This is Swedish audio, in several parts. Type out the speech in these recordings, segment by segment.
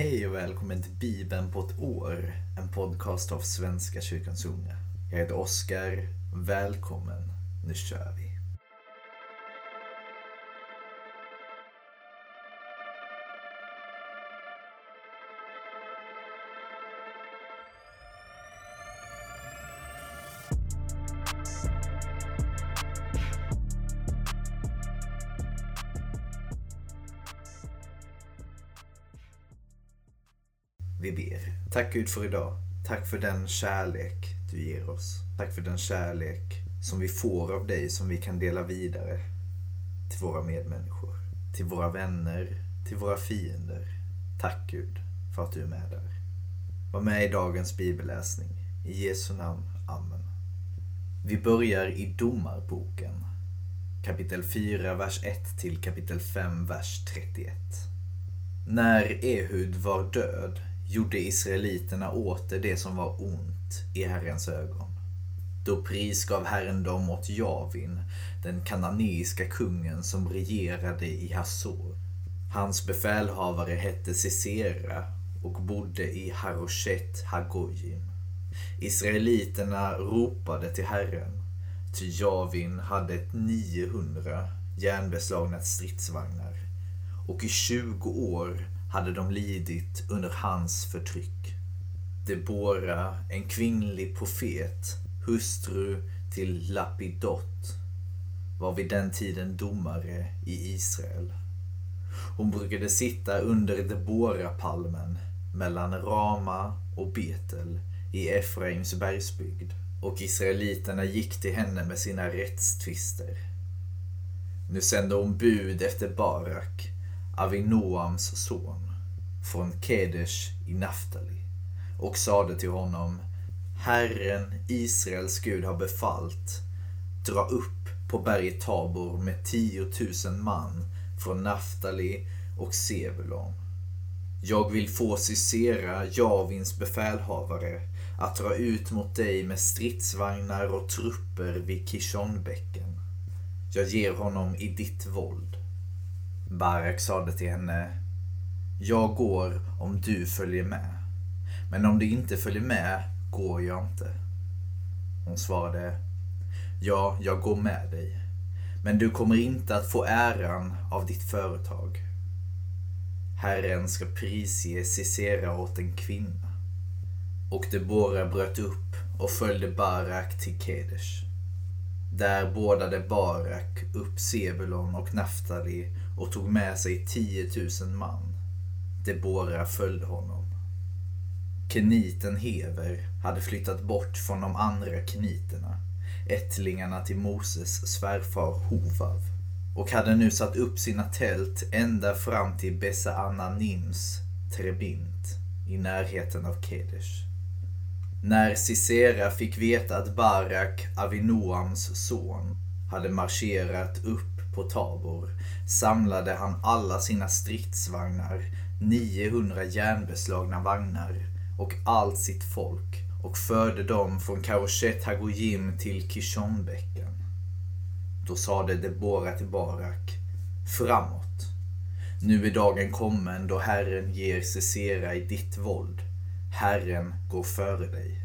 Hej och välkommen till Bibeln på ett år, en podcast av Svenska kyrkans unga. Jag heter Oskar, välkommen, nu kör vi. Tack Gud för idag. Tack för den kärlek du ger oss. Tack för den kärlek som vi får av dig som vi kan dela vidare till våra medmänniskor, till våra vänner, till våra fiender. Tack Gud för att du är med där. Var med i dagens bibelläsning. I Jesu namn. Amen. Vi börjar i Domarboken, kapitel 4, vers 1 till kapitel 5, vers 31. När Ehud var död gjorde israeliterna åter det som var ont i Herrens ögon. Då prisgav Herren dem åt Javin, den kananeiska kungen som regerade i Hassor. Hans befälhavare hette Sisera och bodde i Haroshet Hagojim. Israeliterna ropade till Herren, ty Javin hade ett 900 järnbeslagna stridsvagnar och i 20 år hade de lidit under hans förtryck. Debora, en kvinnlig profet, hustru till Lapidot, var vid den tiden domare i Israel. Hon brukade sitta under Debora-palmen mellan Rama och Betel i Efraims bergsbygd och israeliterna gick till henne med sina rättstvister. Nu sände hon bud efter Barak, Avinoams son, från Kedesh i Naftali och sade till honom Herren, Israels Gud, har befallt dra upp på berget Tabor med tiotusen man från Naftali och Sebulon. Jag vill få Sisera, Javins befälhavare, att dra ut mot dig med stridsvagnar och trupper vid Kishonbäcken. Jag ger honom i ditt våld. Barak sade till henne, jag går om du följer med. Men om du inte följer med går jag inte. Hon svarade, ja, jag går med dig. Men du kommer inte att få äran av ditt företag. Herren ska prisge Sisera åt en kvinna. Och Debora bröt upp och följde Barak till Kedesh. Där bådade Barak upp Sebulon och Naftali och tog med sig 10 000 man. Debora följde honom. Keniten Hever hade flyttat bort från de andra keniterna, ättlingarna till Moses svärfar Hovav, och hade nu satt upp sina tält ända fram till Besa Ananims Trebint i närheten av Kedesh. När Sisera fick veta att Barak, Avinoams son, hade marscherat upp på Tabor samlade han alla sina stridsvagnar, 900 järnbeslagna vagnar och allt sitt folk och förde dem från Karoshet Hagojim till Kishonbäcken. Då sade Debora till Barak, framåt. Nu är dagen kommen då Herren ger Sisera i ditt våld. Herren går före dig.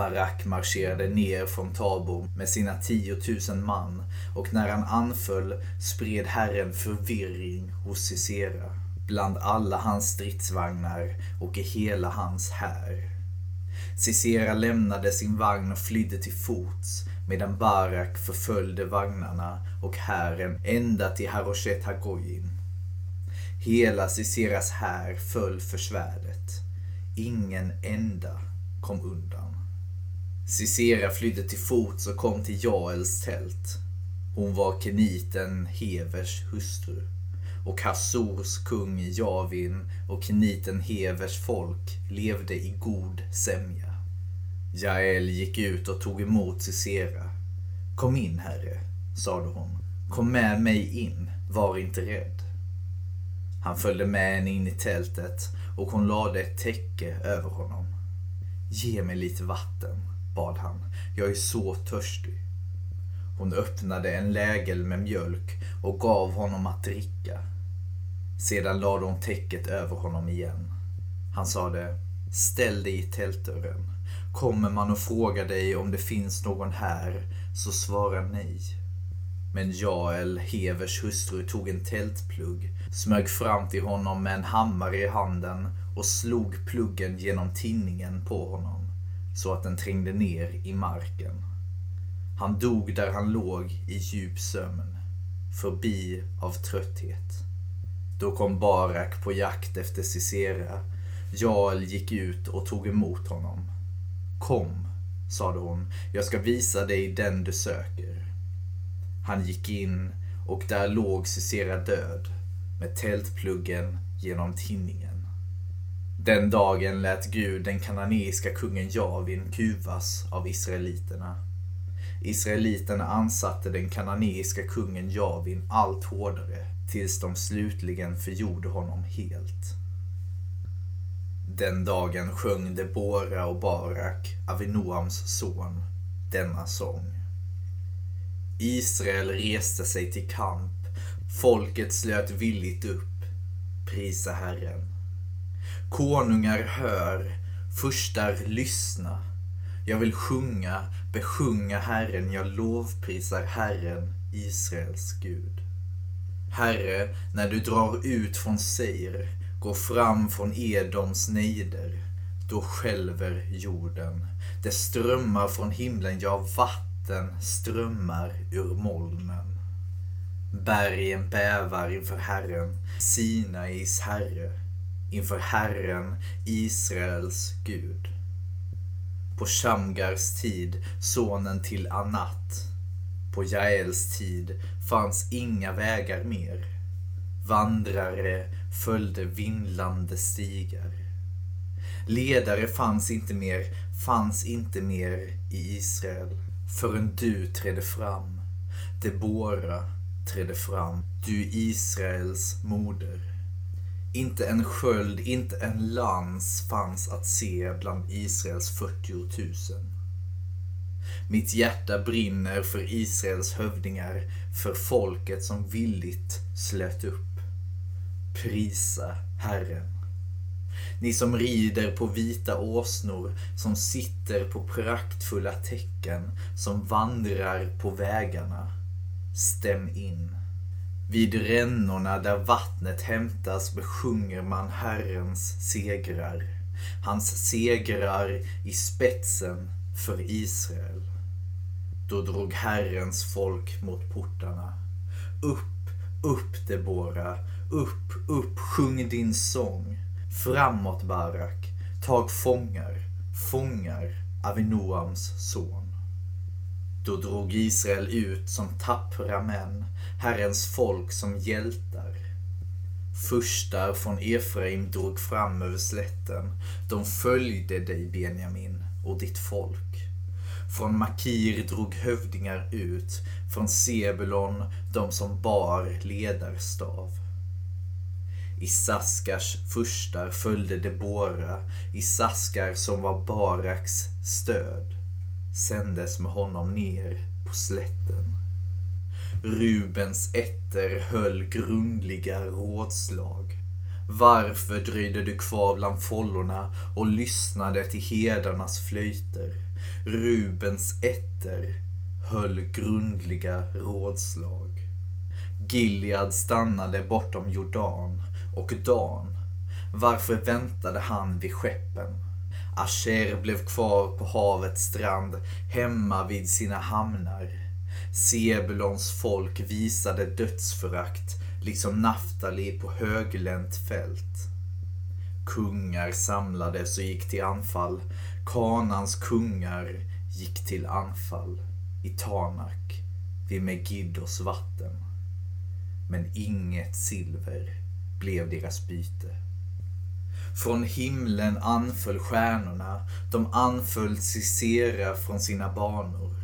Barak marscherade ner från Tabor med sina 10 000 man och när han anföll spred Herren förvirring hos Sisera bland alla hans stridsvagnar och i hela hans här. Sisera lämnade sin vagn och flydde till fots medan Barak förföljde vagnarna och hären ända till Haroshet Hagoyin. Hela Siseras här föll för svärdet. Ingen enda kom undan. Cicera flydde till fots och kom till Jaels tält. Hon var keniten Hevers hustru. Och Hassors kung Javin och keniten Hevers folk levde i god sämja. Jael gick ut och tog emot Cicera. Kom in, herre, sade hon. Kom med mig in, var inte rädd. Han följde med henne in i tältet och hon lade ett täcke över honom. Ge mig lite vatten, bad han. Jag är så törstig. Hon öppnade en lägel med mjölk och gav honom att dricka. Sedan lade hon täcket över honom igen. Han sade, ställ dig i tältdörren. Kommer man och frågar dig om det finns någon här, så svara nej. Men Jael, Hevers hustru, tog en tältplugg, smög fram till honom med en hammare i handen och slog pluggen genom tinningen på honom, så att den trängde ner i marken. Han dog där han låg i djup sömn, förbi av trötthet. Då kom Barak på jakt efter Sisera. Jael gick ut och tog emot honom. Kom, sade hon, jag ska visa dig den du söker. Han gick in och där låg Sisera död med tältpluggen genom tinningen. Den dagen lät Gud den kananeiska kungen Javin kuvas av israeliterna. Israeliterna ansatte den kananeiska kungen Javin allt hårdare tills de slutligen förgjorde honom helt. Den dagen sjöng Debora och Barak, Avinoams son, denna sång. Israel reste sig till kamp. Folket slöt villigt upp. Prisa Herren. Konungar hör, furstar lyssna. Jag vill sjunga, besjunga Herren, jag lovprisar Herren, Israels Gud. Herre, när du drar ut från Seir, går fram från Edoms nejder, då skälver jorden. Det strömmar från himlen, ja, vatten strömmar ur molnen. Bergen bävar inför Herren, Sinais Herre, inför Herren, Israels Gud. På Shamgars tid, sonen till Anat, på Jaels tid fanns inga vägar mer. Vandrare följde vindlande stigar. Ledare fanns inte mer, fanns inte mer i Israel förrän du trädde fram. Debora trädde fram, du Israels moder. Inte en sköld, inte en lans fanns att se bland Israels 40 000. Mitt hjärta brinner för Israels hövdingar, för folket som villigt slöt upp. Prisa Herren. Ni som rider på vita åsnor, som sitter på praktfulla tecken, som vandrar på vägarna. Stäm in. Vid rännorna där vattnet hämtas besjunger man Herrens segrar. Hans segrar i spetsen för Israel. Då drog Herrens folk mot portarna. Upp, upp Debora, upp, upp, sjung din sång. Framåt Barak, tag fångar, fångar Avinoams son. Då drog Israel ut som tappra män, Herrens folk som hjältar. Furstar från Efraim drog fram över slätten. De följde dig, Benjamin, och ditt folk. Från Makir drog hövdingar ut, från Sebulon de som bar ledarstav. Isaskars furstar följde Debora, Isaskar som var Baraks stöd, sändes med honom ner på slätten. Rubens ätter höll grundliga rådslag. Varför dröjde du kvar bland follorna och lyssnade till herdarnas flöjter? Rubens ätter höll grundliga rådslag. Gilead stannade bortom Jordan och Dan. Varför väntade han vid skeppen? Asher blev kvar på havets strand, hemma vid sina hamnar. Sebulons folk visade dödsförakt, liksom Naftali på höglänt fält. Kungar samlades och gick till anfall. Kanans kungar gick till anfall i Tanak vid Megiddos vatten. Men inget silver blev deras byte. Från himlen anföll stjärnorna, de anföll Cicera från sina banor.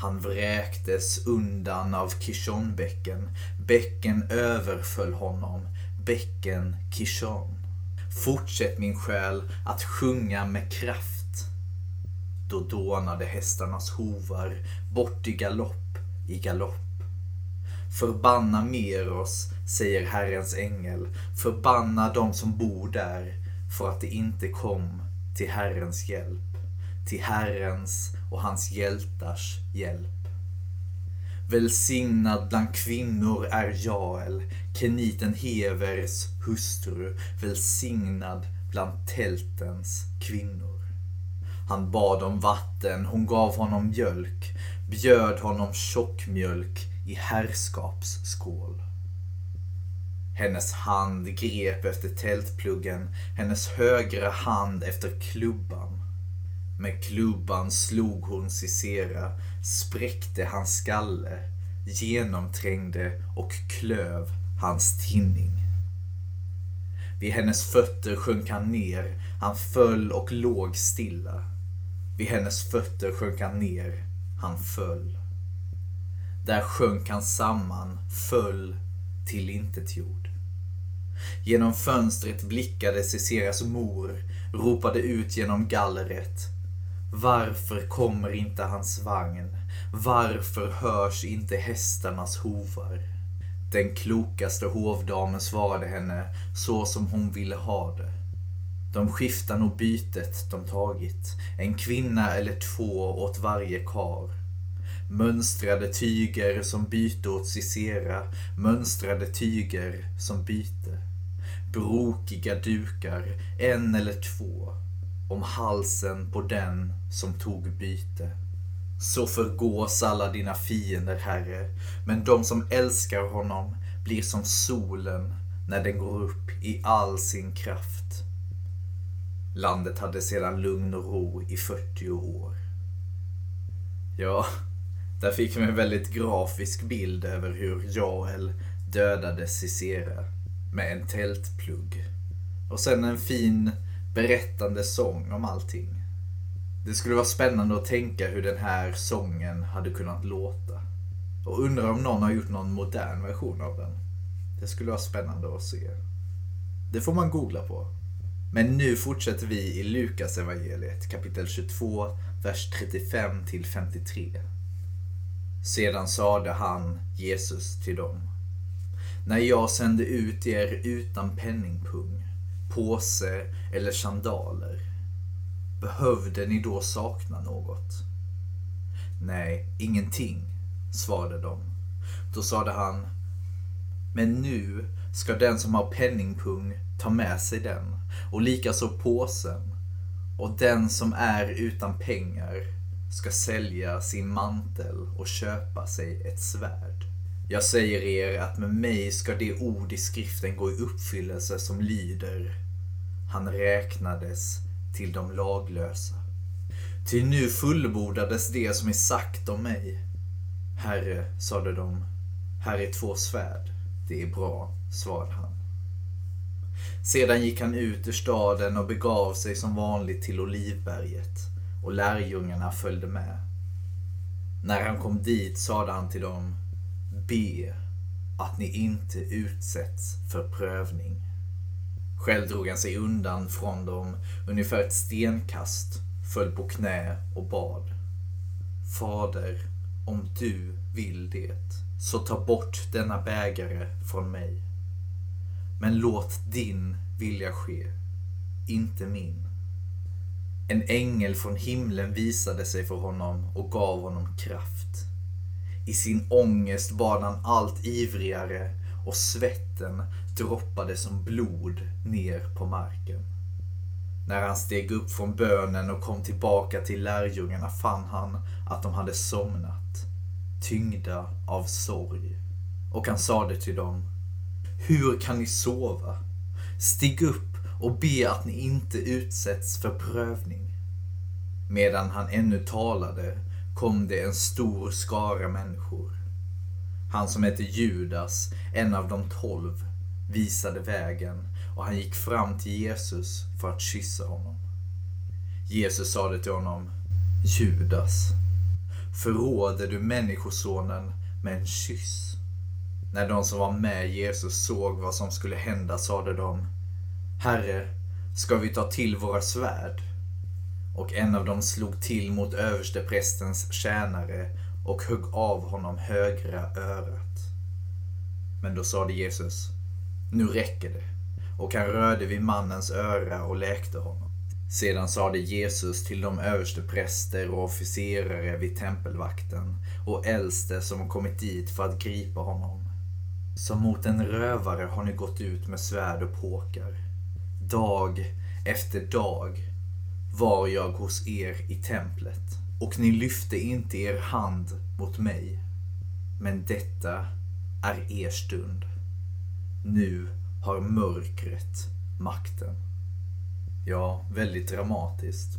Han vräktes undan av Kishonbäcken, bäcken överföll honom, bäcken Kishon. Fortsätt min själ att sjunga med kraft. Då dånade hästarnas hovar bort i galopp, i galopp. Förbanna Meros, säger Herrens ängel. Förbanna de som bor där. för att det inte kom till Herrens hjälp, till Herrens och hans hjältars hjälp. Välsignad bland kvinnor är Jael, keniten Hevers hustru, välsignad bland tältens kvinnor. Han bad om vatten, hon gav honom mjölk, bjöd honom tjockmjölk i herrskapsskål. Hennes hand grep efter tältpluggen, hennes högra hand efter klubban. Med klubban slog hon Cicera, spräckte hans skalle, genomträngde och klöv hans tinning. Vid hennes fötter sjönk han ner, han föll och låg stilla. Vid hennes fötter sjönk han ner, han föll. Där sjönk han samman, föll till intet jord. Genom fönstret blickade Ciceras mor, ropade ut genom gallret. Varför kommer inte hans vagn? Varför hörs inte hästarnas hovar? Den klokaste hovdamen svarade henne så som hon ville ha det. De skiftar nog bytet de tagit, en kvinna eller två åt varje kar. Mönstrade tyger som byte åt Cicera, mönstrade tyger som byte. Brokiga dukar, en eller två, om halsen på den som tog byte. Så förgås alla dina fiender, Herre, men de som älskar honom blir som solen när den går upp i all sin kraft. Landet hade sedan lugn och ro i 40 år. Ja, där fick vi en väldigt grafisk bild över hur Joel dödade Cicera med en tältplugg. Och sen en fin berättande sång om allting. Det skulle vara spännande att tänka hur den här sången hade kunnat låta. Och undrar om någon har gjort någon modern version av den. Det skulle vara spännande att se. Det får man googla på. Men nu fortsätter vi i Lukas evangeliet kapitel 22, vers 35 till 53. Sedan sade han, Jesus, till dem. När jag sände ut er utan penningpung, påse eller sandaler, behövde ni då sakna något? Nej, ingenting, svarade de. Då sade han, men nu ska den som har penningpung ta med sig den och likaså påsen och den som är utan pengar ska sälja sin mantel och köpa sig ett svärd. Jag säger er att med mig ska det ord i skriften gå i uppfyllelse som lyder Han räknades till de laglösa. Till nu fullbordades det som är sagt om mig. Herre, sade de, här är två svärd. Det är bra, svarade han. Sedan gick han ut ur staden och begav sig som vanligt till Olivberget och lärjungarna följde med. När han kom dit sade han till dem, be att ni inte utsätts för prövning. Själv drog han sig undan från dem ungefär ett stenkast, föll på knä och bad. Fader, om du vill det, så ta bort denna bägare från mig. Men låt din vilja ske, inte min. En ängel från himlen visade sig för honom och gav honom kraft. I sin ångest bad han allt ivrigare och svetten droppade som blod ner på marken. När han steg upp från bönen och kom tillbaka till lärjungarna fann han att de hade somnat, tyngda av sorg. Och han sade till dem, Hur kan ni sova? Stig upp och be att ni inte utsätts för prövning. Medan han ännu talade kom det en stor skara människor. Han som hette Judas, en av de tolv, visade vägen och han gick fram till Jesus för att kyssa honom. Jesus sade till honom, Judas, förråder du Människosonen med en kyss? När de som var med Jesus såg vad som skulle hända sade de, Herre, ska vi ta till våra svärd? Och en av dem slog till mot översteprästens tjänare och högg av honom högra örat. Men då sade Jesus, nu räcker det. och han rörde vid mannens öra och läkte honom. Sedan sade Jesus till de överstepräster och officerare vid tempelvakten och äldste som kommit dit för att gripa honom. Som mot en rövare har ni gått ut med svärd och påkar. Dag efter dag var jag hos er i templet och ni lyfte inte er hand mot mig. Men detta är er stund. Nu har mörkret makten. Ja, väldigt dramatiskt.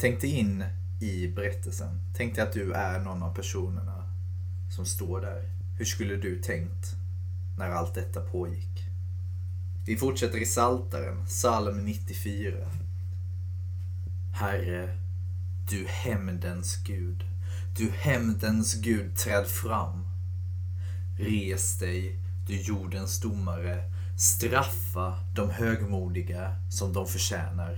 Tänk dig in i berättelsen. Tänk dig att du är någon av personerna som står där. Hur skulle du tänkt när allt detta pågick? Vi fortsätter i Saltaren, psalm 94. Herre, du hämndens Gud, du hämndens Gud, träd fram. Res dig, du jordens domare, straffa de högmodiga som de förtjänar.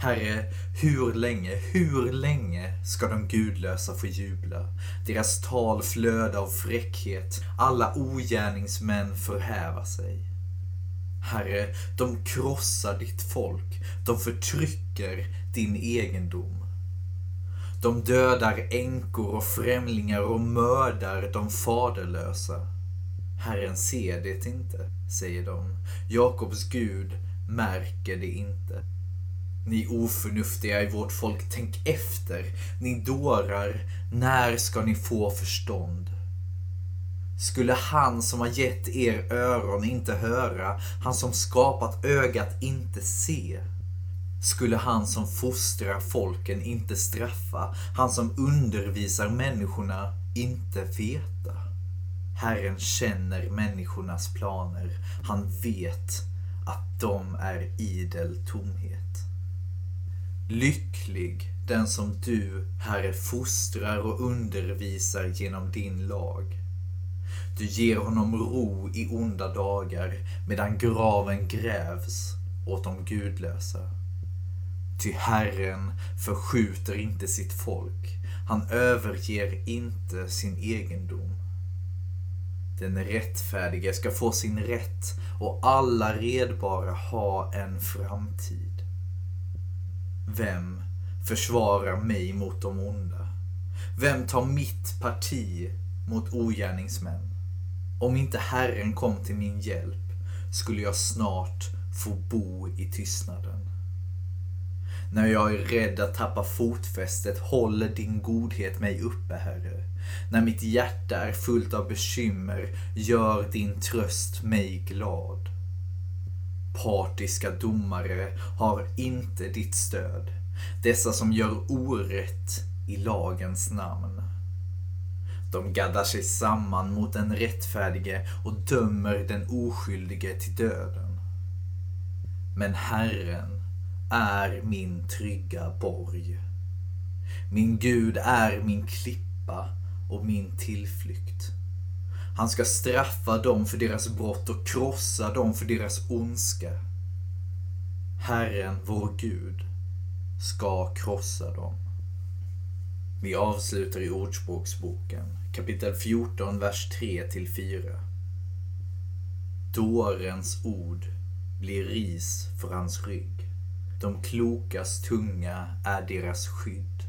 Herre, hur länge, hur länge ska de gudlösa få jubla? Deras tal flöda av fräckhet, alla ogärningsmän förhäva sig. Herre, de krossar ditt folk, de förtrycker din egendom. De dödar änkor och främlingar och mördar de faderlösa. Herren ser det inte, säger de. Jakobs Gud märker det inte. Ni oförnuftiga i vårt folk, tänk efter. Ni dårar, när ska ni få förstånd? Skulle han som har gett er öron inte höra, han som skapat ögat inte se? Skulle han som fostrar folken inte straffa, han som undervisar människorna inte veta? Herren känner människornas planer, han vet att de är idel tomhet. Lycklig den som du, Herre, fostrar och undervisar genom din lag. Du ger honom ro i onda dagar medan graven grävs åt de gudlösa. Ty Herren förskjuter inte sitt folk. Han överger inte sin egendom. Den rättfärdige ska få sin rätt och alla redbara ha en framtid. Vem försvarar mig mot de onda? Vem tar mitt parti mot ogärningsmän? Om inte Herren kom till min hjälp skulle jag snart få bo i tystnaden. När jag är rädd att tappa fotfästet håller din godhet mig uppe, Herre. När mitt hjärta är fullt av bekymmer gör din tröst mig glad. Partiska domare har inte ditt stöd. Dessa som gör orätt i lagens namn. De gaddar sig samman mot den rättfärdige och dömer den oskyldige till döden. Men Herren är min trygga borg. Min Gud är min klippa och min tillflykt. Han ska straffa dem för deras brott och krossa dem för deras ondska. Herren, vår Gud, ska krossa dem. Vi avslutar i Ordspråksboken, kapitel 14, vers 3 till 4. Dårens ord blir ris för hans rygg. De klokas tunga är deras skydd.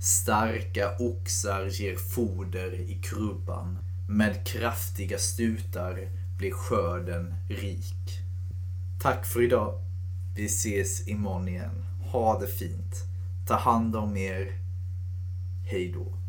Starka oxar ger foder i krubban. Med kraftiga stutar blir skörden rik. Tack för idag. Vi ses imorgon igen. Ha det fint. Ta hand om er. Hej då.